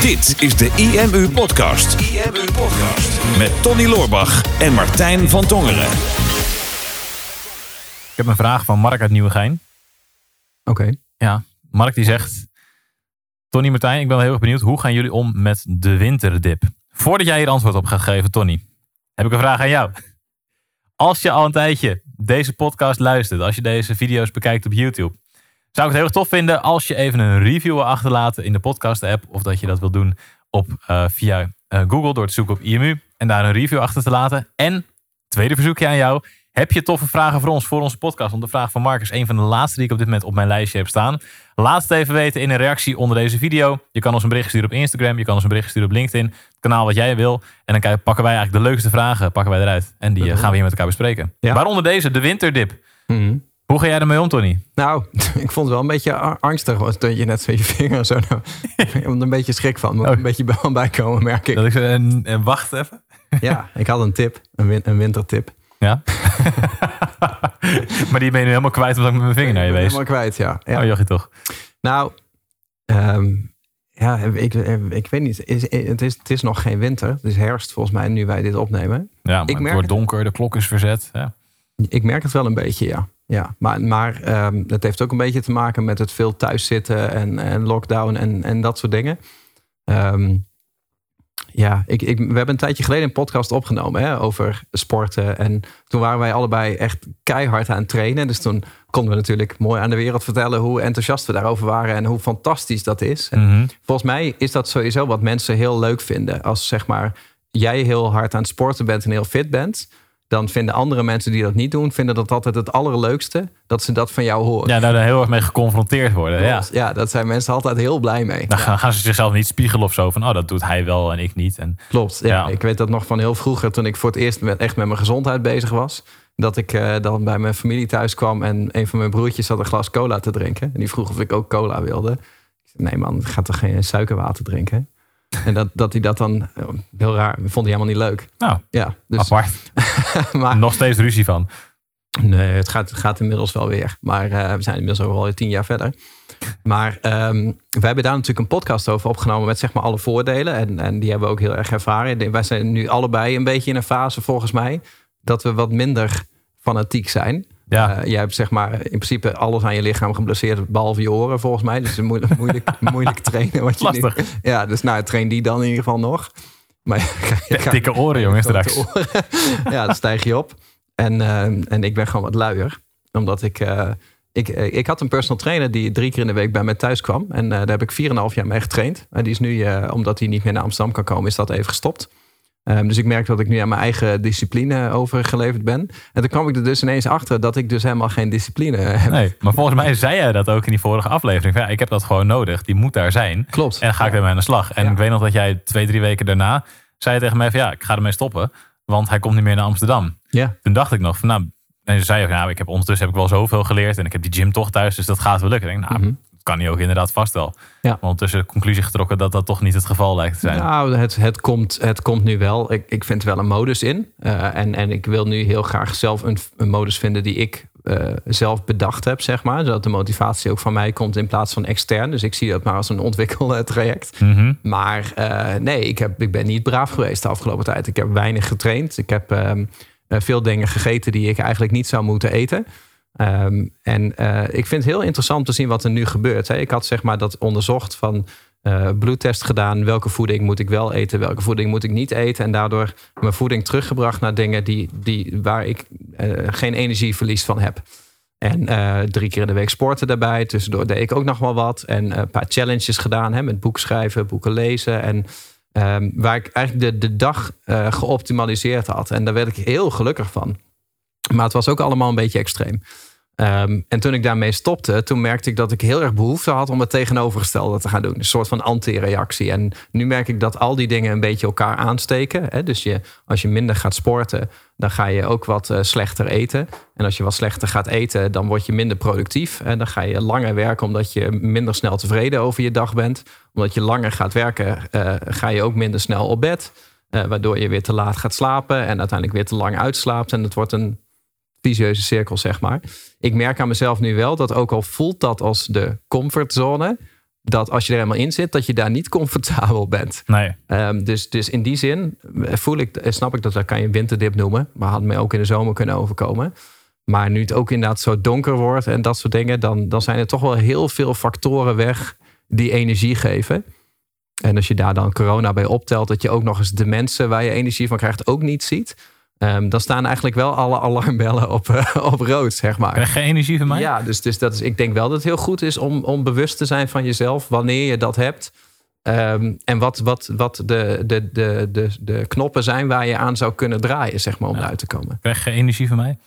Dit is de IMU Podcast. IMU Podcast. Met Tony Loorbach en Martijn van Tongeren. Ik heb een vraag van Mark uit Nieuwegein. Oké. Ja, Mark die zegt... Tony Martijn, ik ben heel erg benieuwd. Hoe gaan jullie om met de winterdip? Voordat jij hier antwoord op gaat geven, Tony, heb ik een vraag aan jou. Als je al een tijdje deze podcast luistert, als je deze video's bekijkt op YouTube, zou ik het heel erg tof vinden als je even een review wil achterlaten in de podcast-app. Of dat je dat wil doen op, eh, via eh, Google door te zoeken op IMU en daar een review achter te laten. En, tweede verzoekje aan jou. Heb je toffe vragen voor ons, voor onze podcast? Want de vraag van Mark is een van de laatste die ik op dit moment op mijn lijstje heb staan. Laat het even weten in een reactie onder deze video. Je kan ons een bericht sturen op Instagram. Je kan ons een bericht sturen op LinkedIn. Het kanaal wat jij wil. En dan pakken wij eigenlijk de leukste vragen pakken wij eruit. En die eh, gaan we hier met elkaar bespreken. Ja. Waaronder deze, de winterdip. Mhm. Hoe ga jij ermee om, Tony? Nou, ik vond het wel een beetje angstig. was Dat je net zo je vinger zo... Nou, ik heb er een beetje schrik van. Moet Oh. een beetje bij komen, merk ik. Dat ik wacht even. Ja, ik had een tip. Een, win- een wintertip. Ja. maar die ben je nu helemaal kwijt omdat ik met mijn vinger naar je wees. Helemaal kwijt, ja. ja. Oh, jochie toch. Nou, ehm, ja, ik, ik weet niet. Is, het, is, het is nog geen winter. Het is herfst volgens mij nu wij dit opnemen. Ja, maar Ik het merk wordt donker, de klok is verzet. Ja. Ik merk het wel een beetje, ja. Ja maar maar ehm, het heeft ook een beetje te maken met het veel thuiszitten en, en lockdown en, en dat soort dingen. Ehm, ja, ik, ik, we hebben een tijdje geleden een podcast opgenomen hè, over sporten. En toen waren wij allebei echt keihard aan het trainen. Dus toen konden we natuurlijk mooi aan de wereld vertellen hoe enthousiast we daarover waren en hoe fantastisch dat is. Mhm. volgens mij is dat sowieso wat mensen heel leuk vinden. Als zeg maar jij heel hard aan het sporten bent en heel fit bent, dan vinden andere mensen die dat niet doen, vinden dat altijd het allerleukste dat ze dat van jou horen. Ja, daar heel erg mee geconfronteerd worden. Ja. Ja, dat zijn mensen altijd heel blij mee. Dan gaan, gaan ze zichzelf niet spiegelen of zo. Van, oh, dat doet hij wel en ik niet. En, Klopt. Ja. Ja. Ik weet dat nog van heel vroeger, toen ik voor het eerst met, echt met mijn gezondheid bezig was. Dat ik eh, dan bij mijn familie thuis kwam en een van mijn broertjes had een glas cola te drinken. En die vroeg of ik ook cola wilde. Ik zei, nee man, ik ga toch geen suikerwater drinken? En dat, dat hij dat dan, eh, heel raar, vond hij helemaal niet leuk. nou, Ja, dus, apart. maar Nog steeds ruzie van. Nee, het gaat, het gaat inmiddels wel weer. Maar eh, we zijn inmiddels ook al tien jaar verder. Maar ehm we hebben daar natuurlijk een podcast over opgenomen met zeg maar alle voordelen. En, en die hebben we ook heel erg ervaren. Wij zijn nu allebei een beetje in een fase volgens mij dat we wat minder fanatiek zijn. Ja. Eh, jij hebt zeg maar in principe alles aan je lichaam geblesseerd, behalve je oren volgens mij. Dus het is moeilijk, moeilijk, moeilijk trainen. Wat je nu- ja, dus nou, train die dan in ieder geval nog. Maar je Dikke oren, jongen, grote straks. oren. ja, dan stijg je op. En, eh, en ik ben gewoon wat luier. Omdat ik, eh, ik... Ik had een personal trainer die drie keer in de week bij mij thuis kwam. En daar heb ik 4,5 jaar mee getraind. En die is nu, omdat hij niet meer naar Amsterdam kan komen, is dat even gestopt. Ehm, dus ik merk dat ik nu aan mijn eigen discipline overgeleverd ben. En toen kwam ik er dus ineens achter dat ik dus helemaal geen discipline heb. Nee, maar volgens mij zei jij dat ook in die vorige aflevering. Van, Ja, ik heb dat gewoon nodig. Die moet daar zijn. Klopt. En dan ga ik ermee aan de slag. En Ja. ik weet nog dat jij twee, drie weken daarna zei tegen mij van ja, ik ga ermee stoppen. Want hij komt niet meer naar Amsterdam. Ja, Toen dacht ik nog van nou, en ze zei ook, nou, ik heb ondertussen heb ik wel zoveel geleerd. En ik heb die gym toch thuis, dus dat gaat wel lukken. Ik denk, nou, Mhm. Kan hij ook inderdaad vast wel. Ja. Maar ondertussen de conclusie getrokken dat dat toch niet het geval lijkt te zijn. Nou, het, het, komt, het komt nu wel. Ik, ik vind er wel een modus in. Eh, en, en ik wil nu heel graag zelf een, een modus vinden die ik eh, zelf bedacht heb, zeg maar. Zodat de motivatie ook van mij komt in plaats van extern. Dus ik zie dat maar als een ontwikkeltraject. Mhm. Maar eh, nee, ik, heb, ik ben niet braaf geweest de afgelopen tijd. Ik heb weinig getraind. Ik heb ehm, eh, veel dingen gegeten die ik eigenlijk niet zou moeten eten. Ehm, en eh, ik vind het heel interessant te zien wat er nu gebeurt. Hè. Ik had zeg maar dat onderzocht van eh, bloedtest gedaan. Welke voeding moet ik wel eten? Welke voeding moet ik niet eten? En daardoor mijn voeding teruggebracht naar dingen die, die, waar ik eh, geen energieverlies van heb. En drie keer in de week sporten daarbij. Tussendoor deed ik ook nog wel wat. En een paar challenges gedaan. Hè, met boek schrijven, boeken lezen. En ehm, waar ik eigenlijk de, de dag geoptimaliseerd had. En daar werd ik heel gelukkig van. Maar het was ook allemaal een beetje extreem. Ehm, en toen ik daarmee stopte, toen merkte ik dat ik heel erg behoefte had om het tegenovergestelde te gaan doen. Een soort van anti-reactie. En nu merk ik dat al die dingen een beetje elkaar aansteken. Hè? Dus je, als je minder gaat sporten, dan ga je ook wat eh, slechter eten. En als je wat slechter gaat eten, dan word je minder productief. En dan ga je langer werken omdat je minder snel tevreden over je dag bent. Omdat je langer gaat werken, eh, ga je ook minder snel op bed. Eh, waardoor je weer te laat gaat slapen en uiteindelijk weer te lang uitslaapt. En het wordt een vicieuze cirkel, zeg maar. Ik merk aan mezelf nu wel dat ook al voelt dat als de comfortzone, dat als je er helemaal in zit, dat je daar niet comfortabel bent. Nee. Um, dus, dus in die zin voel ik, snap ik dat, dat kan je een winterdip noemen. Maar had mij ook in de zomer kunnen overkomen. Maar nu het ook inderdaad zo donker wordt en dat soort dingen, dan, dan zijn er toch wel heel veel factoren weg die energie geven. En als je daar dan corona bij optelt, dat je ook nog eens de mensen waar je energie van krijgt ook niet ziet. Um, dan staan eigenlijk wel alle alarmbellen op, uh, op rood, zeg maar. Krijg je energie van mij? Ja, dus, dus dat is, ik denk wel dat het heel goed is om, om bewust te zijn van jezelf wanneer je dat hebt. Um, en wat, wat, wat de, de, de, de, de knoppen zijn waar je aan zou kunnen draaien, zeg maar, om ja. eruit te komen. Krijg je energie van mij?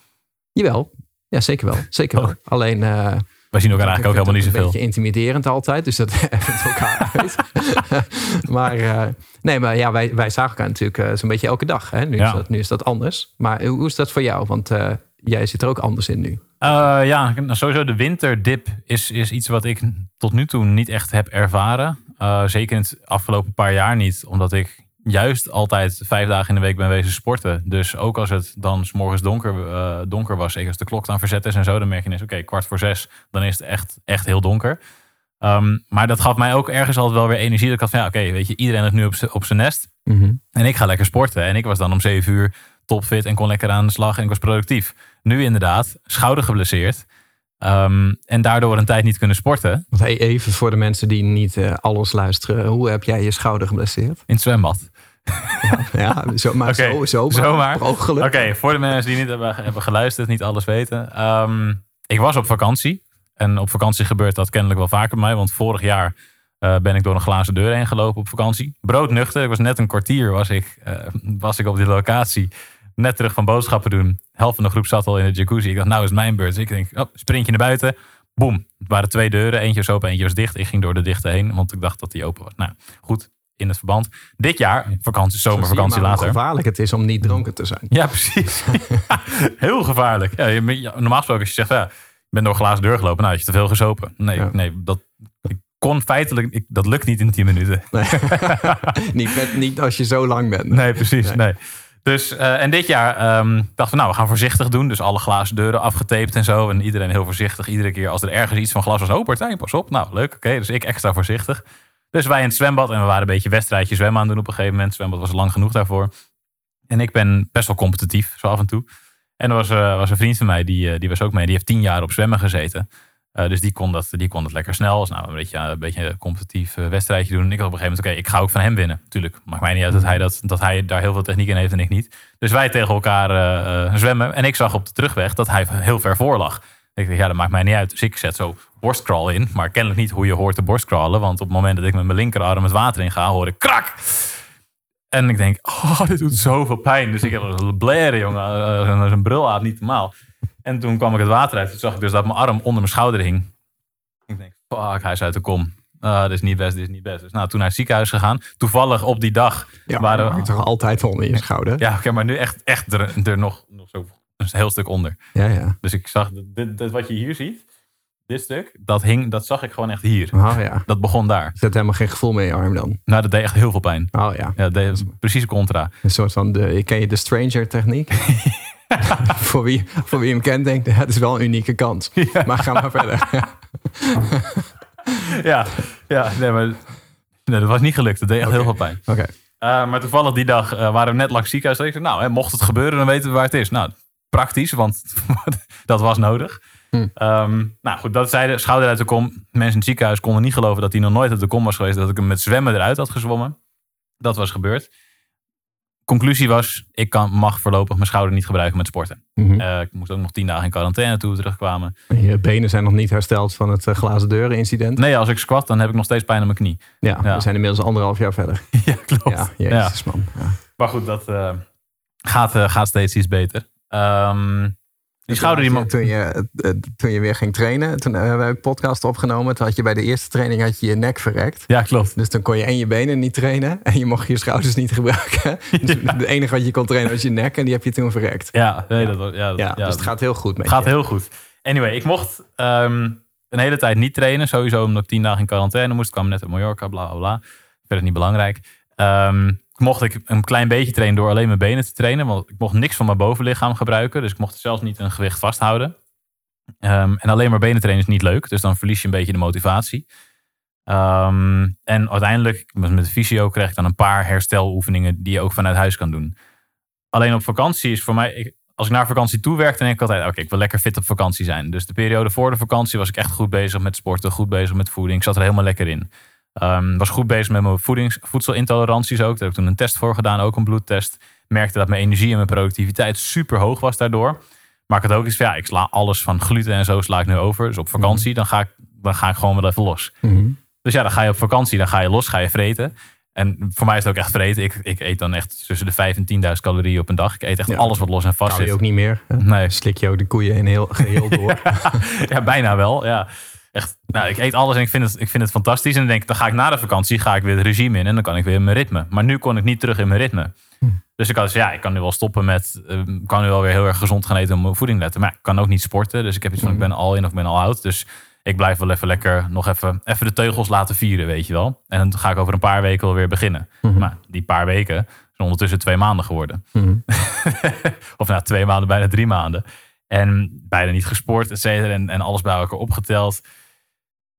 Jawel, ja, zeker wel. Zeker wel. Oh. Alleen. Uh, wij zien elkaar eigenlijk ook helemaal niet zoveel. Een beetje intimiderend altijd, dus dat effent elkaar uit. maar uh, nee, maar ja, wij, wij zagen elkaar natuurlijk uh, zo'n beetje elke dag. Hè? Nu, ja. is dat, nu is dat anders. Maar hoe is dat voor jou? Want uh, jij zit er ook anders in nu. ja, sowieso de winterdip is, is iets wat ik tot nu toe niet echt heb ervaren. zeker in het afgelopen paar jaar niet, omdat ik juist altijd vijf dagen in de week ben wezen sporten. Dus ook als het dan s morgens donker, uh, donker was, als de klok dan verzet is en zo, dan merk je eens, oké, kwart voor zes, dan is het echt, echt heel donker. Um, maar dat gaf mij ook ergens altijd wel weer energie. Dat ik had van, ja, oké, weet je, iedereen is nu op, op zijn nest. Mm -hmm. En ik ga lekker sporten. En ik was dan om zeven uur topfit en kon lekker aan de slag en ik was productief. Nu inderdaad, schouder geblesseerd. Um, en daardoor een tijd niet kunnen sporten. Want hey, even voor de mensen die niet uh, alles luisteren. Hoe heb jij je schouder geblesseerd? In het zwembad. Ja, zo, maar okay, zo, zo, zomaar. Oké, okay, voor de mensen die niet hebben, hebben geluisterd, niet alles weten. Um, ik was op vakantie. En op vakantie gebeurt dat kennelijk wel vaker bij mij. Want vorig jaar uh, ben ik door een glazen deur heen gelopen op vakantie. Broodnuchter. Ik was net een kwartier was ik, uh, was ik op die locatie. Net terug van boodschappen doen. helft van de groep zat al in de jacuzzi. Ik dacht, nou is mijn beurt. Dus ik denk, oh, sprintje naar buiten. Boom. Het waren twee deuren. Eentje was open, eentje was dicht. Ik ging door de dichte heen, want ik dacht dat die open was. Nou, goed in het verband. Dit jaar, vakantie, zomervakantie later. Hoe gevaarlijk het is om niet dronken te zijn. Ja, precies. heel gevaarlijk. Ja, je, normaal gesproken als je zegt, ja, ik ben door een glazen deur gelopen. Nou, je te veel gezopen. Nee, ja. nee dat ik kon feitelijk, ik, dat lukt niet in 10 minuten. Nee. niet, met, niet als je zo lang bent. Nee, precies. Nee. nee. Dus, uh, en dit jaar um, dachten we, nou, we gaan voorzichtig doen. Dus alle glazen deuren afgetaped en zo. En iedereen heel voorzichtig. Iedere keer als er ergens iets van glas was, oh partij, pas op. Nou, leuk, oké. Okay. Dus ik extra voorzichtig. Dus wij in het zwembad en we waren een beetje wedstrijdje zwemmen aan doen op een gegeven moment. Het zwembad was lang genoeg daarvoor. En ik ben best wel competitief, zo af en toe. En er was, uh, was een vriend van mij, die, uh, die was ook mee. Die heeft tien jaar op zwemmen gezeten. Uh, dus die kon, dat, die kon het lekker snel. Dus nou, een beetje, een beetje competitief wedstrijdje doen. En ik had op een gegeven moment, oké, ik ga ook van hem winnen. Tuurlijk, maakt mij niet uit dat hij, dat, dat hij daar heel veel techniek in heeft en ik niet. Dus wij tegen elkaar zwemmen. En ik zag op de terugweg dat hij heel ver voor lag. Ik dacht, ja, dat maakt mij niet uit. Dus ik zet zo borstcrawl in. Maar kennelijk niet hoe je hoort te borstcrawlen. Want op het moment dat ik met mijn linkerarm het water in ga, hoor ik krak. En ik denk, oh, dit doet zoveel pijn. Dus ik heb een blaren, jongen. Uh, een brul aan, niet normaal. En toen kwam ik het water uit. Toen zag ik dus dat mijn arm onder mijn schouder hing. Ik denk, fuck, hij is uit de kom. Uh, dit is niet best, dit is niet best. Dus nou, toen naar het ziekenhuis gegaan. Toevallig op die dag. Ja, waren toch altijd onder je schouder? Ja, oké, maar nu echt, echt er, er nog, nog zo een heel stuk onder. Ja, ja. Dus ik zag, dit, dit, wat je hier ziet, dit stuk, dat, hing, dat zag ik gewoon echt hier. Oh, ja. Dat begon daar. Je had helemaal geen gevoel mee in je arm dan? Nou, dat deed echt heel veel pijn. Oh ja. Ja, dat deed precies contra. Een soort van, de, ken je de stranger techniek? voor, wie, voor wie hem kent denkt, het is wel een unieke kans. Ja. Maar ga maar verder. ja, ja nee, maar nee, dat was niet gelukt. Dat deed echt okay. heel veel pijn. Oké. Okay. Uh, maar toevallig die dag uh, waren we net langs ziekenhuis. Ik zei, nou, hè, mocht het gebeuren, dan weten we waar het is. Nou, praktisch, want dat was nodig. Hm. Um, nou goed, dat zeiden, schouder uit de kom. Mensen in het ziekenhuis konden niet geloven dat hij nog nooit uit de kom was geweest. Dat ik hem met zwemmen eruit had gezwommen. Dat was gebeurd. Conclusie was, ik kan, mag voorlopig mijn schouder niet gebruiken met sporten. Mm -hmm. uh, ik moest ook nog tien dagen in quarantaine toen we terugkwamen. Je benen zijn nog niet hersteld van het uh, glazen deuren incident? Nee, als ik squat dan heb ik nog steeds pijn aan mijn knie. Ja, ja. we zijn inmiddels anderhalf jaar verder. ja, klopt. Ja, jezus ja. man. Ja. Maar goed, dat uh, gaat, gaat steeds iets beter. Um, die schouder die toen, je, toen je weer ging trainen, toen hebben we een podcast opgenomen. Toen had je bij de eerste training had je, je nek verrekt. Ja, klopt. Dus dan kon je en je benen niet trainen en je mocht je schouders niet gebruiken. Dus ja. De enige wat je kon trainen was je nek en die heb je toen verrekt. Ja, nee, dat ja, dat, ja, dus het gaat heel goed met Het gaat heel goed. Anyway, ik mocht um, een hele tijd niet trainen. Sowieso omdat ik tien dagen in quarantaine moest. Ik kwam net uit Mallorca, bla bla bla. Verder niet belangrijk. Um, mocht ik een klein beetje trainen door alleen mijn benen te trainen. Want ik mocht niks van mijn bovenlichaam gebruiken. Dus ik mocht zelfs niet een gewicht vasthouden. Um, en alleen maar benen trainen is niet leuk. Dus dan verlies je een beetje de motivatie. Ehm, en uiteindelijk, met de fysio, kreeg ik dan een paar hersteloefeningen die je ook vanuit huis kan doen. Alleen op vakantie is voor mij, als ik naar vakantie toe werk, dan denk ik altijd, oké, ik wil lekker fit op vakantie zijn. Dus de periode voor de vakantie was ik echt goed bezig met sporten, goed bezig met voeding. Ik zat er helemaal lekker in. Um, was goed bezig met mijn voedings, voedselintoleranties ook. Daar heb ik toen een test voor gedaan, ook een bloedtest. Merkte dat mijn energie en mijn productiviteit super hoog was daardoor. Maar ik had ook iets van, ja, ik sla alles van gluten en zo sla ik nu over. Dus op vakantie, dan, ga ik, dan ga ik gewoon wel even los. Mhm. Dus ja, dan ga je op vakantie, dan ga je los, ga je vreten. En voor mij is het ook echt vreten. Ik, ik eet dan echt tussen de 5 en 10.000 calorieën op een dag. Ik eet echt Ja. alles wat los en vast Kan je zit. ook niet meer. hè? Nee, Slik je ook de koeien in heel geheel door. ja, bijna wel. Ja. Echt, nou, ik eet alles en ik vind, het, ik vind het fantastisch. En dan denk ik, dan ga ik na de vakantie ga ik weer het regime in. En dan kan ik weer in mijn ritme. Maar nu kon ik niet terug in mijn ritme. Dus ik had dus, ja, ik kan nu wel stoppen met... eh, Ik kan nu wel weer heel erg gezond gaan eten en op mijn voeding letten. Maar ik kan ook niet sporten. Dus ik heb iets van, ik ben al in of ik ben al oud. Dus ik blijf wel even lekker nog even, even de teugels laten vieren, weet je wel. En dan ga ik over een paar weken wel weer beginnen. Maar die paar weken zijn ondertussen twee maanden geworden. Of nou, twee maanden, bijna drie maanden. En bijna niet gesport, et cetera. En, en alles bij elkaar opgeteld.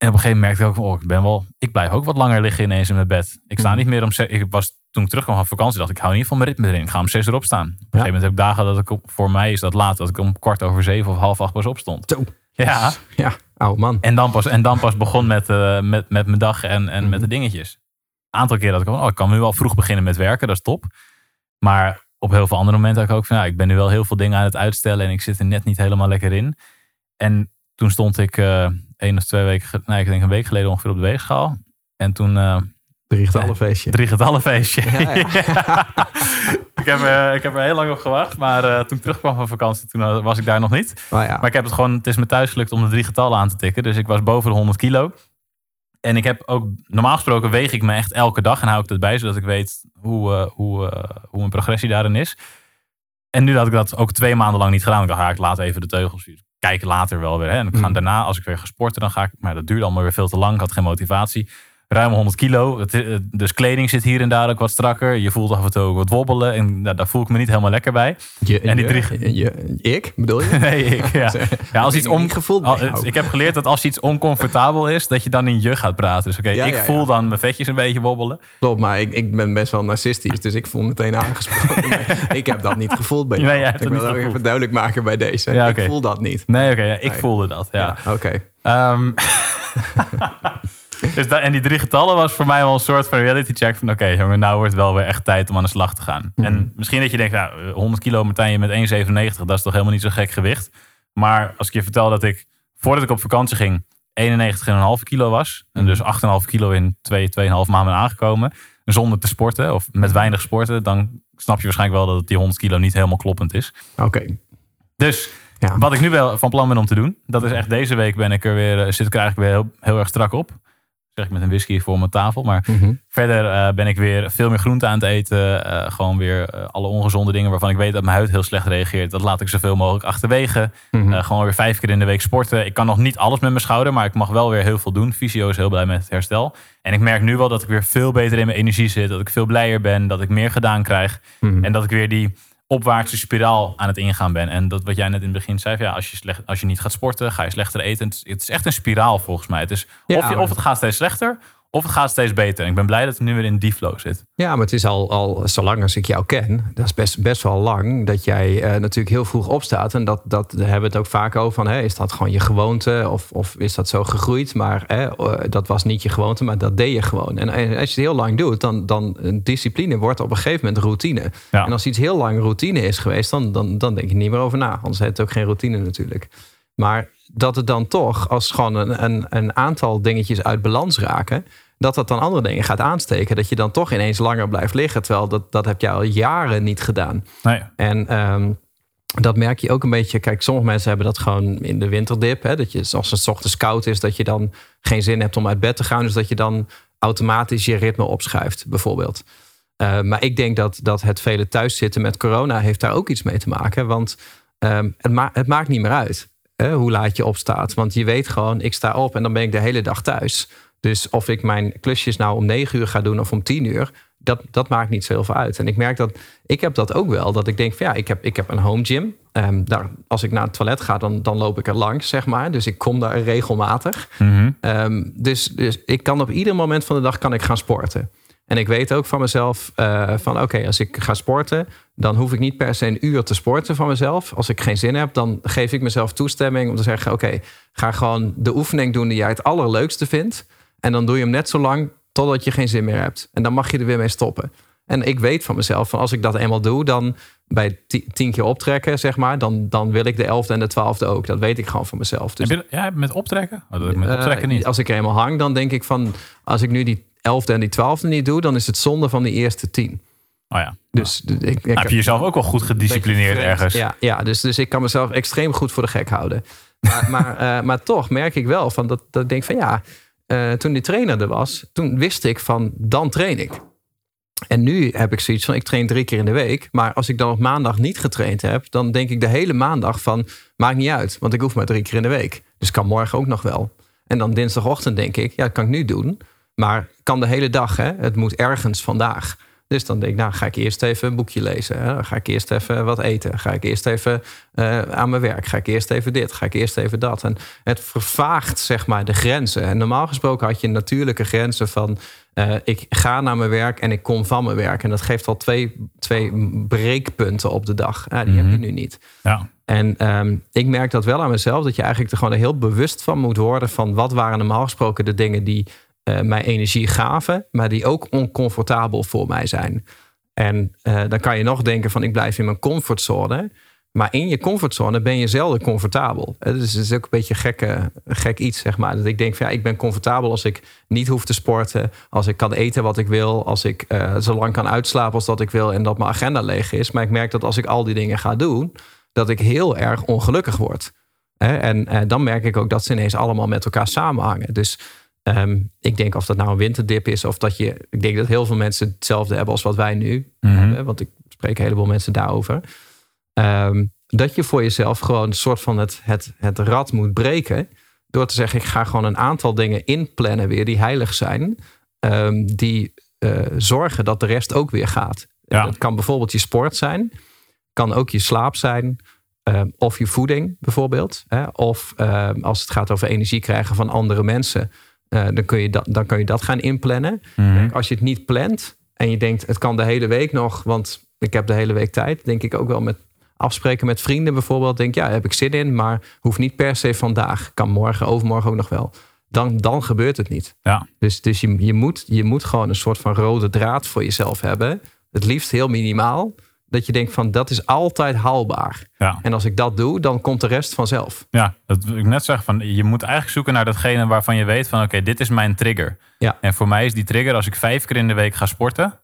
En op een gegeven moment merkte ik ook, van, oh, ik ben wel, ik blijf ook wat langer liggen ineens in mijn bed. Ik sta Mhm. niet meer om, ze- ik was, toen ik terugkwam van vakantie, dacht ik, ik hou in ieder geval mijn ritme erin. Ik ga om zes uur opstaan. Op een gegeven moment heb ik dagen dat ik, op- voor mij is dat laat, dat ik om kwart over zeven of half acht pas opstond. Zo. Ja, Ja, oude man. en dan pas, en dan pas begon met, eh, met, met mijn dag en, en met de dingetjes. Een aantal keer dat ik van, oh, ik kan nu al vroeg beginnen met werken, dat is top. Maar op heel veel andere momenten had ik ook van, ja, ik ben nu wel heel veel dingen aan het uitstellen en ik zit er net niet helemaal lekker in. En toen stond ik eh één of twee weken, nee, ik denk een week geleden ongeveer op de weegschaal. En toen eh Drie getallenfeestje. drie getallenfeestje. Ja, ja. ik, heb, eh, ik heb er heel lang op gewacht, maar eh, toen ik terugkwam van vakantie, toen eh, was ik daar nog niet. Maar ja, Maar ik heb het gewoon, het is me thuis gelukt om de drie getallen aan te tikken. Dus ik was boven de 100 kilo. En ik heb ook, normaal gesproken weeg ik me echt elke dag en hou ik dat bij, zodat ik weet hoe, eh, hoe, eh, hoe mijn progressie daarin is. En nu had ik dat ook twee maanden lang niet gedaan. Ik dacht, ja, ik laat even de teugels. Kijk later wel weer. Hè. En ik ga Mm. daarna, als ik weer ga sporten, dan ga ik. Maar dat duurde allemaal weer veel te lang. Ik had geen motivatie. Ruim 100 kilo. Het, eh, dus kleding zit hier en daar ook wat strakker. Je voelt af en toe ook wat wobbelen. En nou, daar voel ik me niet helemaal lekker bij. je, en die drie- je- ik, bedoel je? Nee, ik, ja. ja, als iets al- bij het- jou. ik heb geleerd dat als iets oncomfortabel is, dat je dan in je gaat praten. Dus oké, Ja, ik ja, voel dan mijn vetjes een beetje wobbelen. Klopt, maar ik, ik ben best wel narcistisch, dus ik voel meteen aangesproken. Ik heb dat niet gevoeld bij jou. Nee, jij hebt ik wil gevoeld. even duidelijk maken bij deze. Ik voel dat niet. Nee, oké, ik Nee. voelde dat. Ja. Ja, oké. Ehm, dus dat, en die drie getallen was voor mij wel een soort van reality check van oké, jongen, nou wordt het wel weer echt tijd om aan de slag te gaan. Mhm. En misschien dat je denkt, nou, eh, 100 kilo Martijn, met 1,97, dat is toch helemaal niet zo gek gewicht. Maar als ik je vertel dat ik, voordat ik op vakantie ging, 91,5 kilo was. En dus 8,5 kilo in 2, 2,5 maanden aangekomen. Zonder te sporten of met weinig sporten. Dan snap je waarschijnlijk wel dat die 100 kilo niet helemaal kloppend is. Oké. Dus Ja. wat ik nu wel van plan ben om te doen. Dat is echt deze week ben ik er weer, eh, zit ik er eigenlijk weer heel, heel erg strak op. Zeg ik met een whisky voor mijn tafel. Maar Mhm. verder eh, ben ik weer veel meer groente aan het eten. Eh, gewoon weer eh, alle ongezonde dingen waarvan ik weet dat mijn huid heel slecht reageert. Dat laat ik zoveel mogelijk achterwege. Mhm. Gewoon weer vijf keer in de week sporten. Ik kan nog niet alles met mijn schouder, maar ik mag wel weer heel veel doen. Fysio is heel blij met het herstel. En ik merk nu wel dat ik weer veel beter in mijn energie zit. Dat ik veel blijer ben. Dat ik meer gedaan krijg. Mhm. En dat ik weer die opwaartse spiraal aan het ingaan ben. En dat wat jij net in het begin zei, van ja, als, je slecht, als je niet gaat sporten, ga je slechter eten. Het is, het is echt een spiraal volgens mij. Het is Ja, of, je, of het gaat steeds slechter, of het gaat steeds beter. Ik ben blij dat ik nu weer in die flow zit. Ja, maar het is al, al zolang als ik jou ken, dat is best, best wel lang, dat jij eh, natuurlijk heel vroeg opstaat. En dat, dat daar hebben we het ook vaak over van, hè, is dat gewoon je gewoonte of, of is dat zo gegroeid? Maar eh, dat was niet je gewoonte, maar dat deed je gewoon. En eh, als je het heel lang doet, dan, dan een discipline wordt op een gegeven moment routine. Ja. En als iets heel lang routine is geweest, dan, dan, dan denk je niet meer over na. Anders heet het ook geen routine natuurlijk. Maar dat het dan toch, als gewoon een, een, een aantal dingetjes uit balans raken, dat dat dan andere dingen gaat aansteken. Dat je dan toch ineens langer blijft liggen. Terwijl dat, dat heb jij al jaren niet gedaan. Nee, En ehm, dat merk je ook een beetje. Kijk, sommige mensen hebben dat gewoon in de winterdip. Hè, dat je, als het ochtends koud is, dat je dan geen zin hebt om uit bed te gaan. Dus dat je dan automatisch je ritme opschuift, bijvoorbeeld. Eh, maar ik denk dat, dat het vele thuiszitten met corona heeft daar ook iets mee te maken. Want ehm, het, ma- het maakt niet meer uit hè, hoe laat je opstaat. Want je weet gewoon, ik sta op en dan ben ik de hele dag thuis. Dus of ik mijn klusjes nou om negen uur ga doen of om tien uur, dat, dat maakt niet zo heel veel uit. En ik merk dat ik heb dat ook wel. Dat ik denk van ja, ik heb, ik heb een home gym. Um, daar, als ik naar het toilet ga, dan, dan loop ik er langs, zeg maar. Dus ik kom daar regelmatig. Mhm. Ehm, dus, dus ik kan op ieder moment van de dag kan ik gaan sporten. En ik weet ook van mezelf eh, van oké, als ik ga sporten, dan hoef ik niet per se een uur te sporten van mezelf. Als ik geen zin heb, dan geef ik mezelf toestemming om te zeggen oké, ga gewoon de oefening doen die jij het allerleukste vindt. En dan doe je hem net zo lang totdat je geen zin meer hebt. En dan mag je er weer mee stoppen. En ik weet van mezelf, van als ik dat eenmaal doe, dan bij tien keer optrekken, zeg maar, dan, dan wil ik de elfde en de twaalfde ook. Dat weet ik gewoon van mezelf. Dus, je, ja, met optrekken? Oh, met eh, optrekken niet. Als ik er eenmaal hang, dan denk ik van, als ik nu die elfde en die twaalfde niet doe, dan is het zonde van die eerste tien. Oh ja. Dus ik, ik nou, heb je jezelf ook wel goed gedisciplineerd ergens? Ja, ja dus, dus ik kan mezelf extreem goed voor de gek houden. Maar, maar, uh, maar toch merk ik wel van dat, dat ik denk van ja, uh, toen die trainer er was, toen wist ik van dan train ik. En nu heb ik zoiets van, ik train drie keer in de week. Maar als ik dan op maandag niet getraind heb, dan denk ik de hele maandag van, maakt niet uit. Want ik hoef maar drie keer in de week. Dus kan morgen ook nog wel. En dan dinsdagochtend denk ik, ja, dat kan ik nu doen. Maar kan de hele dag, hè? Het moet ergens vandaag. Dus dan denk ik, nou ga ik eerst even een boekje lezen. Hè? Ga ik eerst even wat eten. Ga ik eerst even uh, aan mijn werk. Ga ik eerst even dit. Ga ik eerst even dat. En het vervaagt zeg maar de grenzen. En normaal gesproken had je natuurlijke grenzen van... Uh, ik ga naar mijn werk en ik kom van mijn werk. En dat geeft al twee, twee breekpunten op de dag. Ja, die heb je nu niet. Ja. En um, ik merk dat wel aan mezelf. Dat je eigenlijk er gewoon heel bewust van moet worden... van wat waren normaal gesproken de dingen die uh, mij energie gaven, maar die ook oncomfortabel voor mij zijn. En uh, dan kan je nog denken van ik blijf in mijn comfortzone. Maar in je comfortzone ben je zelden comfortabel. Dus het is ook een beetje gekke, gek iets, zeg maar. Dat ik denk van ja, ik ben comfortabel als ik niet hoef te sporten. Als ik kan eten wat ik wil. Als ik zo lang kan uitslapen als dat ik wil. En dat mijn agenda leeg is. Maar ik merk dat als ik al die dingen ga doen, dat ik heel erg ongelukkig word. En dan merk ik ook dat ze ineens allemaal met elkaar samenhangen. Dus Um, ik denk of dat nou een winterdip is of dat je. Ik denk dat heel veel mensen hetzelfde hebben als wat wij nu Mhm. hebben. Want ik spreek een heleboel mensen daarover. Um, dat je voor jezelf gewoon een soort van het, het, het rad moet breken. Door te zeggen, ik ga gewoon een aantal dingen inplannen weer die heilig zijn. Um, die uh, zorgen dat de rest ook weer gaat. Ja. Dat kan bijvoorbeeld je sport zijn. Kan ook je slaap zijn. Um, of je voeding bijvoorbeeld. Hè? Of um, als het gaat over energie krijgen van andere mensen. Uh, dan, kun je dat, dan kun je dat gaan inplannen. Mhm. Als je het niet plant en je denkt, het kan de hele week nog, want ik heb de hele week tijd. Denk ik ook wel met afspreken met vrienden bijvoorbeeld. Denk ja, daar heb ik zin in, maar hoeft niet per se vandaag. Kan morgen, overmorgen ook nog wel. Dan, dan gebeurt het niet. Ja. Dus, dus je, je, moet, je moet gewoon een soort van rode draad voor jezelf hebben. Het liefst heel minimaal. Dat je denkt van dat is altijd haalbaar. Ja. En als ik dat doe, dan komt de rest vanzelf. Ja, dat wil ik net zeggen. Van, je moet eigenlijk zoeken naar datgene waarvan je weet van oké, okay, dit is mijn trigger. Ja. En voor mij is die trigger als ik vijf keer in de week ga sporten.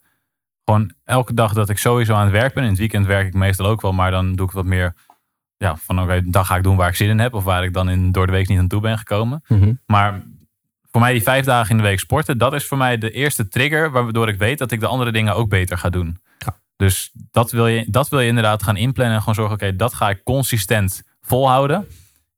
Gewoon elke dag dat ik sowieso aan het werk ben. In het weekend werk ik meestal ook wel, maar dan doe ik wat meer. Ja, van oké, okay, dan ga ik doen waar ik zin in heb. Of waar ik dan in, door de week niet aan toe ben gekomen. Mm -hmm. Maar voor mij die vijf dagen in de week sporten, dat is voor mij de eerste trigger. Waardoor ik weet dat ik de andere dingen ook beter ga doen. Dus dat wil, je, dat wil je inderdaad gaan inplannen. En gewoon zorgen, oké, dat ga ik consistent volhouden.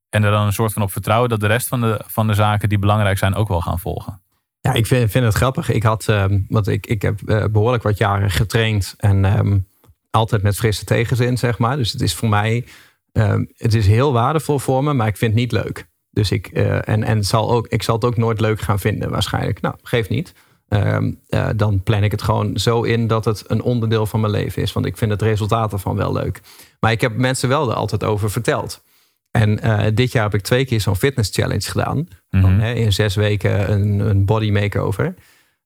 En er dan een soort van op vertrouwen dat de rest van de, van de zaken die belangrijk zijn ook wel gaan volgen. Ja, ik vind, vind het grappig. Ik had, um, want ik, ik heb uh, behoorlijk wat jaren getraind en um, altijd met frisse tegenzin, zeg maar. Dus het is voor mij, um, het is heel waardevol voor me, maar ik vind het niet leuk. Dus ik, uh, en, en zal ook, ik zal het ook nooit leuk gaan vinden, waarschijnlijk. Nou, geeft niet. Um, uh, dan plan ik het gewoon zo in dat het een onderdeel van mijn leven is. Want ik vind het resultaat ervan wel leuk. Maar ik heb mensen wel er altijd over verteld. En uh, dit jaar heb ik twee keer zo'n fitness challenge gedaan. Mhm. Mm -hmm. hè, in zes weken een, een body makeover.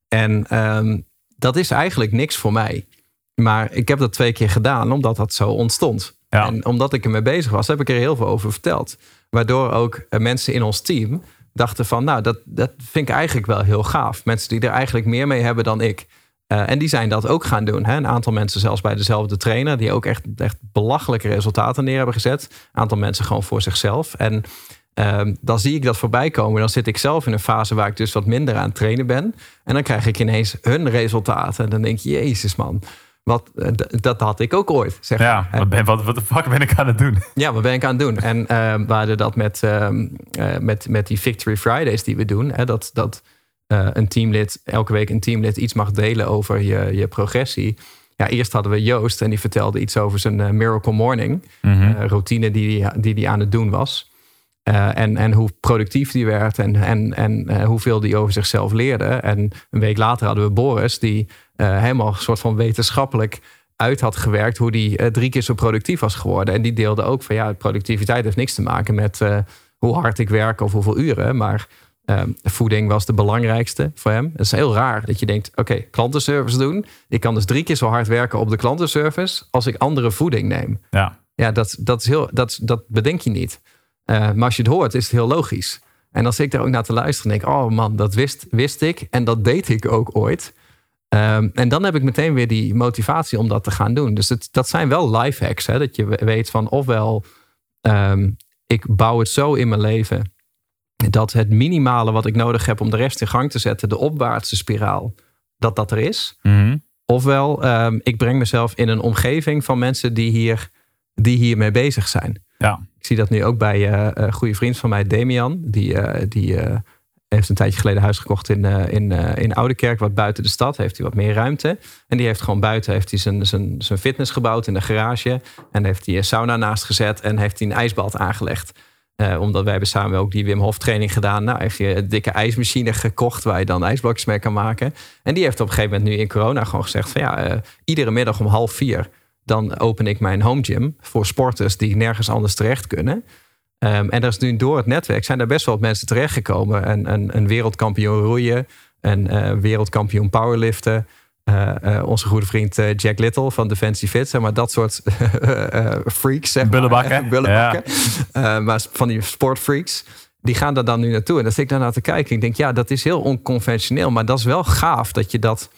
En um, dat is eigenlijk niks voor mij. Maar ik heb dat twee keer gedaan omdat dat zo ontstond. Ja. En omdat ik ermee bezig was, heb ik er heel veel over verteld. Waardoor ook uh, mensen in ons team dachten van, nou, dat, dat vind ik eigenlijk wel heel gaaf. Mensen die er eigenlijk meer mee hebben dan ik. Uh, en die zijn dat ook gaan doen. Hè? Een aantal mensen zelfs bij dezelfde trainer... die ook echt, echt belachelijke resultaten neer hebben gezet. Een aantal mensen gewoon voor zichzelf. En uh, dan zie ik dat voorbij komen. Dan zit ik zelf in een fase waar ik dus wat minder aan het trainen ben. En dan krijg ik ineens hun resultaten. En dan denk je, jezus man... Wat, uh, dat had ik ook ooit. Zeg ja, wat, ben, wat, wat de fuck ben ik aan het doen? Ja, wat ben ik aan het doen? En uh, we hadden dat met, uh, met, met die Victory Fridays die we doen. Hè, dat, dat eh, een teamlid, elke week een teamlid iets mag delen over je, je progressie. Ja, eerst hadden we Joost en die vertelde iets over zijn eh, Miracle Morning eh, routine die hij die, die aan het doen was. Eh, en, en hoe productief die werd en, en, en eh, hoeveel die over zichzelf leerde. En een week later hadden we Boris, die eh, helemaal een soort van wetenschappelijk uit had gewerkt hoe die drie keer zo productief was geworden. En die deelde ook van ja, productiviteit heeft niks te maken met hoe hard ik werk of hoeveel uren. Maar eh, voeding was de belangrijkste voor hem. Het is heel raar dat je denkt, oké, klantenservice doen. Ik kan dus drie keer zo hard werken op de klantenservice als ik andere voeding neem. Ja. Ja, dat, dat, is heel, dat, dat bedenk je niet. Eh, maar als je het hoort, is het heel logisch. En als ik daar ook naar te luisteren, denk ik, oh man, dat wist, wist ik en dat deed ik ook ooit. Ehm, en dan heb ik meteen weer die motivatie om dat te gaan doen. Dus het, dat zijn wel life hacks. Hè? Dat je weet van ofwel ehm, ik bouw het zo in mijn leven dat het minimale wat ik nodig heb om de rest in gang te zetten, de opwaartse spiraal, dat dat er is. Mhm. Ofwel ehm, ik breng mezelf in een omgeving van mensen die, hier, die hiermee bezig zijn. Ja. Ik zie dat nu ook bij eh, een goede vriend van mij, Damian. Die, eh, die eh, heeft een tijdje geleden huis gekocht in, eh, in, eh, in Oudekerk, wat buiten de stad. Heeft hij wat meer ruimte. En die heeft gewoon buiten heeft hij zijn, zijn, zijn fitness gebouwd in de garage. En heeft hij een sauna naast gezet en heeft hij een ijsbad aangelegd. Eh, omdat wij hebben samen ook die Wim Hof training gedaan. Nou, heeft hij een dikke ijsmachine gekocht waar je dan ijsblokjes mee kan maken. En die heeft op een gegeven moment nu in corona gewoon gezegd van ja, eh, iedere middag om half vier dan open ik mijn home gym voor sporters die nergens anders terecht kunnen. Ehm, en er is nu door het netwerk zijn er best wel wat mensen terechtgekomen. Een, een, een wereldkampioen roeien, een eh, wereldkampioen powerliften. eh, eh, onze goede vriend Jack Little van Defensie Fit. Zeg maar dat soort freaks. Zeg maar. Bullenbakken. Bullenbakken. Eh, maar van die sportfreaks. Die gaan daar dan nu naartoe. En dan zit ik daarnaar te kijken. Ik denk, ja, dat is heel onconventioneel. Maar dat is wel gaaf dat je dat,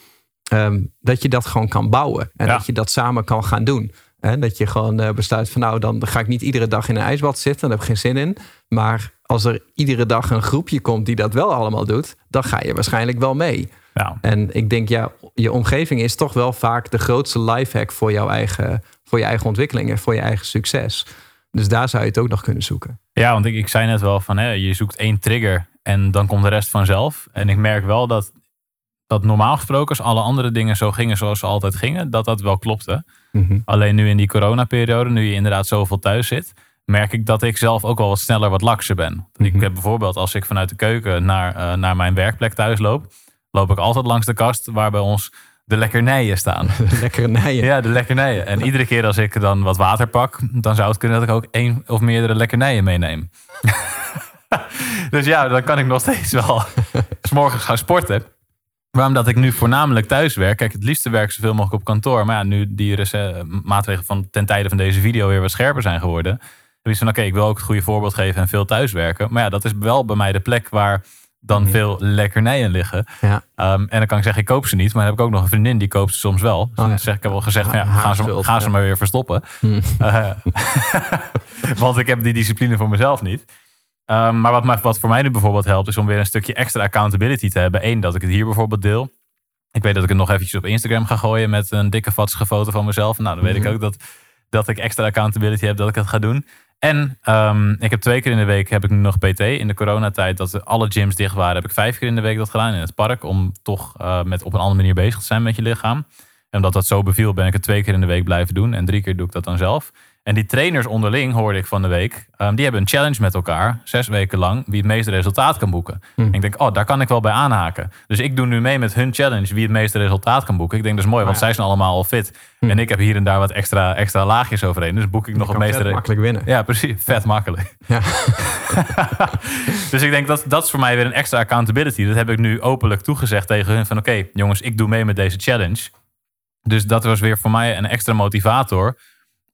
ehm, dat, je dat gewoon kan bouwen. En Ja. dat je dat samen kan gaan doen. En dat je gewoon eh, besluit van nou, dan ga ik niet iedere dag in een ijsbad zitten. Daar heb ik geen zin in. Maar als er iedere dag een groepje komt die dat wel allemaal doet, dan ga je waarschijnlijk wel mee. Ja. En ik denk, ja, je omgeving is toch wel vaak de grootste lifehack voor jouw eigen, voor je eigen ontwikkeling en voor je eigen succes. Dus daar zou je het ook nog kunnen zoeken. Ja, want ik, ik zei net wel van hè, je zoekt één trigger en dan komt de rest vanzelf. En ik merk wel dat, dat normaal gesproken, als alle andere dingen zo gingen zoals ze altijd gingen, dat dat wel klopte. Mhm. Alleen nu in die coronaperiode, nu je inderdaad zoveel thuis zit, merk ik dat ik zelf ook wel wat sneller wat lakser ben. Ik Mhm. heb bijvoorbeeld als ik vanuit de keuken naar, eh, naar mijn werkplek thuis loop, loop ik altijd langs de kast waar bij ons de lekkernijen staan. Lekkere nijen. Ja, de lekkernijen. En iedere keer als ik dan wat water pak, dan zou het kunnen dat ik ook één of meerdere lekkernijen meeneem. dus ja, dan kan ik nog steeds wel s morgens gaan sporten. Waarom dat ik nu voornamelijk thuis werk. Kijk, het liefste werk ik zoveel mogelijk op kantoor. Maar ja, nu die rece- maatregelen van ten tijde van deze video weer wat scherper zijn geworden. Heb ik van, oké, ik wil ook het goede voorbeeld geven en veel thuiswerken. Maar ja, dat is wel bij mij de plek waar dan Mhm. veel lekkernijen liggen. Ja. Ehm, en dan kan ik zeggen, ik koop ze niet. Maar dan heb ik ook nog een vriendin die koopt ze soms wel. Dus Oh, ja. zeg ik heb wel gezegd, van, ja, gaan ze, maar weer verstoppen. Hm. Eh, want ik heb die discipline voor mezelf niet. Ehm, maar wat, wat voor mij nu bijvoorbeeld helpt, is om weer een stukje extra accountability te hebben. Eén, dat ik het hier bijvoorbeeld deel. Ik weet dat ik het nog eventjes op Instagram ga gooien met een dikke vatsige foto van mezelf. Nou, dan weet Mhm. ik ook dat, dat ik extra accountability heb dat ik het ga doen. En ehm, ik heb twee keer in de week heb ik nu nog PT. In de coronatijd dat alle gyms dicht waren, heb ik vijf keer in de week dat gedaan in het park. Om toch eh, met op een andere manier bezig te zijn met je lichaam. En omdat dat zo beviel, ben ik het twee keer in de week blijven doen. En drie keer doe ik dat dan zelf. En die trainers onderling, hoorde ik van de week, ehm, die hebben een challenge met elkaar, zes weken lang, wie het meeste resultaat kan boeken. Hmm. En ik denk, oh, daar kan ik wel bij aanhaken. Dus ik doe nu mee met hun challenge, wie het meeste resultaat kan boeken. Ik denk, dat is mooi, want Ah, ja. zij zijn allemaal al fit. Hmm. En ik heb hier en daar wat extra, extra laagjes overheen. Dus boek ik nog het meeste... vet makkelijk winnen. Ja, precies. Vet makkelijk. Ja. dus ik denk dat dat is voor mij weer een extra accountability. Dat heb ik nu openlijk toegezegd tegen hun van oké, jongens, ik doe mee met deze challenge. Dus dat was weer voor mij een extra motivator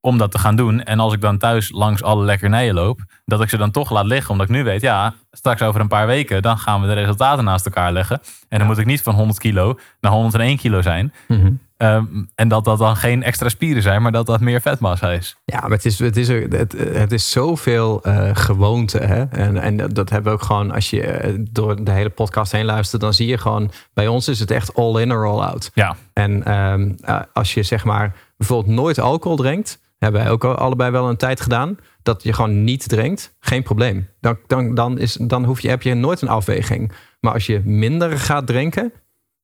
om dat te gaan doen. En als ik dan thuis langs alle lekkernijen loop, dat ik ze dan toch laat liggen. Omdat ik nu weet, ja, straks over een paar weken, dan gaan we de resultaten naast elkaar leggen. En dan moet ik niet van 100 kilo naar 101 kilo zijn. Mhm. Ehm, en dat dat dan geen extra spieren zijn, maar dat dat meer vetmassa is. Ja, maar het is, het is, het, het is zoveel eh, gewoonte. Hè? En, en dat- dat hebben we ook gewoon, als je eh, door de hele podcast heen luistert, dan zie je gewoon, bij ons is het echt all in or all out. Ja, En ehm, eh, als je zeg maar bijvoorbeeld nooit alcohol drinkt, hebben wij ook al allebei wel een tijd gedaan, dat je gewoon niet drinkt, geen probleem. Dan, dan, dan, is, dan hoef je, heb je nooit een afweging. Maar als je minder gaat drinken,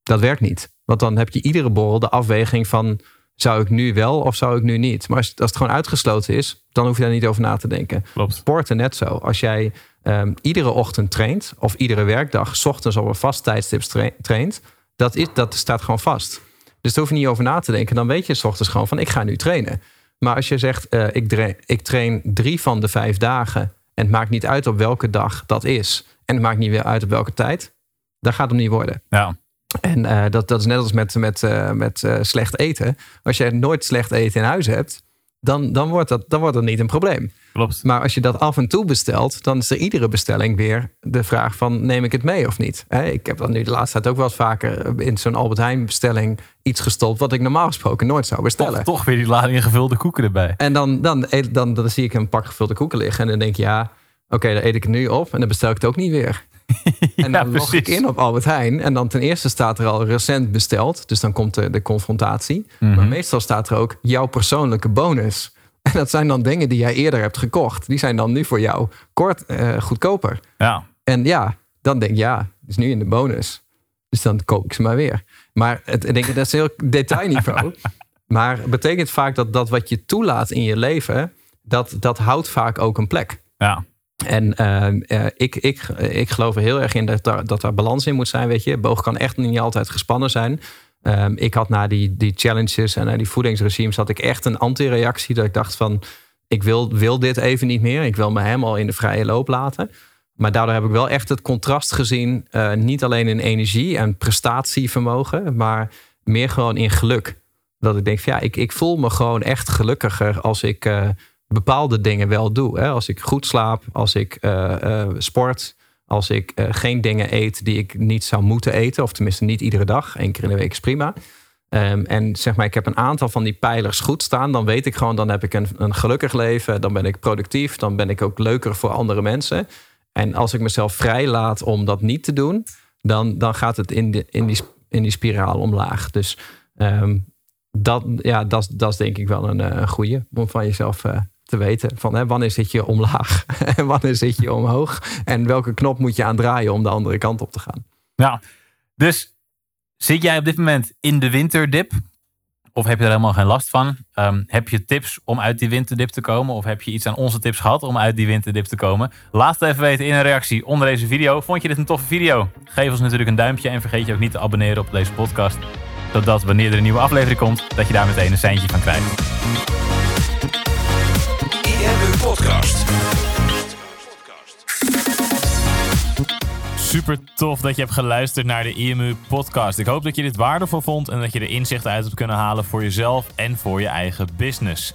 dat werkt niet. Want dan heb je iedere borrel de afweging van zou ik nu wel of zou ik nu niet? Maar als, als het gewoon uitgesloten is, dan hoef je daar niet over na te denken. Klopt. Sporten net zo. Als jij ehm, iedere ochtend traint of iedere werkdag 's ochtends op een vast tijdstip tra- traint, dat, is, dat staat gewoon vast. Dus daar hoef je niet over na te denken. Dan weet je 's ochtends gewoon van ik ga nu trainen. Maar als je zegt eh, ik, ik train drie van de vijf dagen en het maakt niet uit op welke dag dat is en het maakt niet weer uit op welke tijd, dan gaat het niet worden. Ja, En eh, dat, dat is net als met, met, eh, met slecht eten. Als je nooit slecht eten in huis hebt, dan, dan, wordt dat, dan wordt dat niet een probleem. klopt. Maar als je dat af en toe bestelt, dan is er iedere bestelling weer de vraag van neem ik het mee of niet? Ik heb dan nu de laatste tijd ook wel eens vaker in zo'n Albert Heijn bestelling iets gestopt wat ik normaal gesproken nooit zou bestellen. Toch, toch weer die lading gevulde koeken erbij. En dan, dan, dan, dan, zie ik een pak gevulde koeken liggen en dan denk ik ja, oké, dan eet ik het nu op en dan bestel ik het ook niet weer. En dan log ik in op Albert Heijn. En dan ten eerste staat er al recent besteld. Dus dan komt de, de confrontatie. Mhm. Maar meestal staat er ook jouw persoonlijke bonus. En dat zijn dan dingen die jij eerder hebt gekocht. Die zijn dan nu voor jou kort eh, goedkoper. Ja, En ja, dan denk ik ja, het is nu in de bonus. Dus dan koop ik ze maar weer. Maar het, ik denk, dat is heel detailniveau. maar het betekent vaak dat dat wat je toelaat in je leven... dat, dat houdt vaak ook een plek. ja, En ehm, eh, ik, ik, ik geloof er heel erg in dat daar, dat daar balans in moet zijn. Weet je, boog kan echt niet altijd gespannen zijn. Ehm, ik had na die, die challenges en na die voedingsregimes had ik echt een antireactie. Dat ik dacht van, ik wil, wil dit even niet meer. Ik wil me helemaal in de vrije loop laten. Maar daardoor heb ik wel echt het contrast gezien. eh, niet alleen in energie en prestatievermogen, maar meer gewoon in geluk. Dat ik denk van ja, ik, ik voel me gewoon echt gelukkiger als ik eh, bepaalde dingen wel doe. Hè? Als ik goed slaap, als ik eh, eh, sport, als ik eh, geen dingen eet die ik niet zou moeten eten. Of tenminste niet iedere dag. Eén keer in de week is prima. Ehm, en zeg maar, ik heb een aantal van die pijlers goed staan. Dan weet ik gewoon, dan heb ik een, een gelukkig leven. Dan ben ik productief. Dan ben ik ook leuker voor andere mensen. En als ik mezelf vrij laat om dat niet te doen, dan, dan gaat het in, de, in, die, in die spiraal omlaag. Dus ehm, dat, ja, dat, dat is denk ik wel een, goede van jezelf te weten. Van hè, wanneer zit je omlaag en wanneer zit je omhoog? En welke knop moet je aandraaien om de andere kant op te gaan? ja. Dus zit jij op dit moment in de winterdip? Of heb je er helemaal geen last van? Ehm, heb je tips om uit die winterdip te komen? Of heb je iets aan onze tips gehad om uit die winterdip te komen? Laat het even weten in een reactie onder deze video. Vond je dit een toffe video? Geef ons natuurlijk een duimpje en vergeet je ook niet te abonneren op deze podcast. Zodat wanneer er een nieuwe aflevering komt, dat je daar meteen een seintje van krijgt. Podcast. Super tof dat je hebt geluisterd naar de IMU podcast. Ik hoop dat je dit waardevol vond en dat je er inzichten uit hebt kunnen halen voor jezelf en voor je eigen business.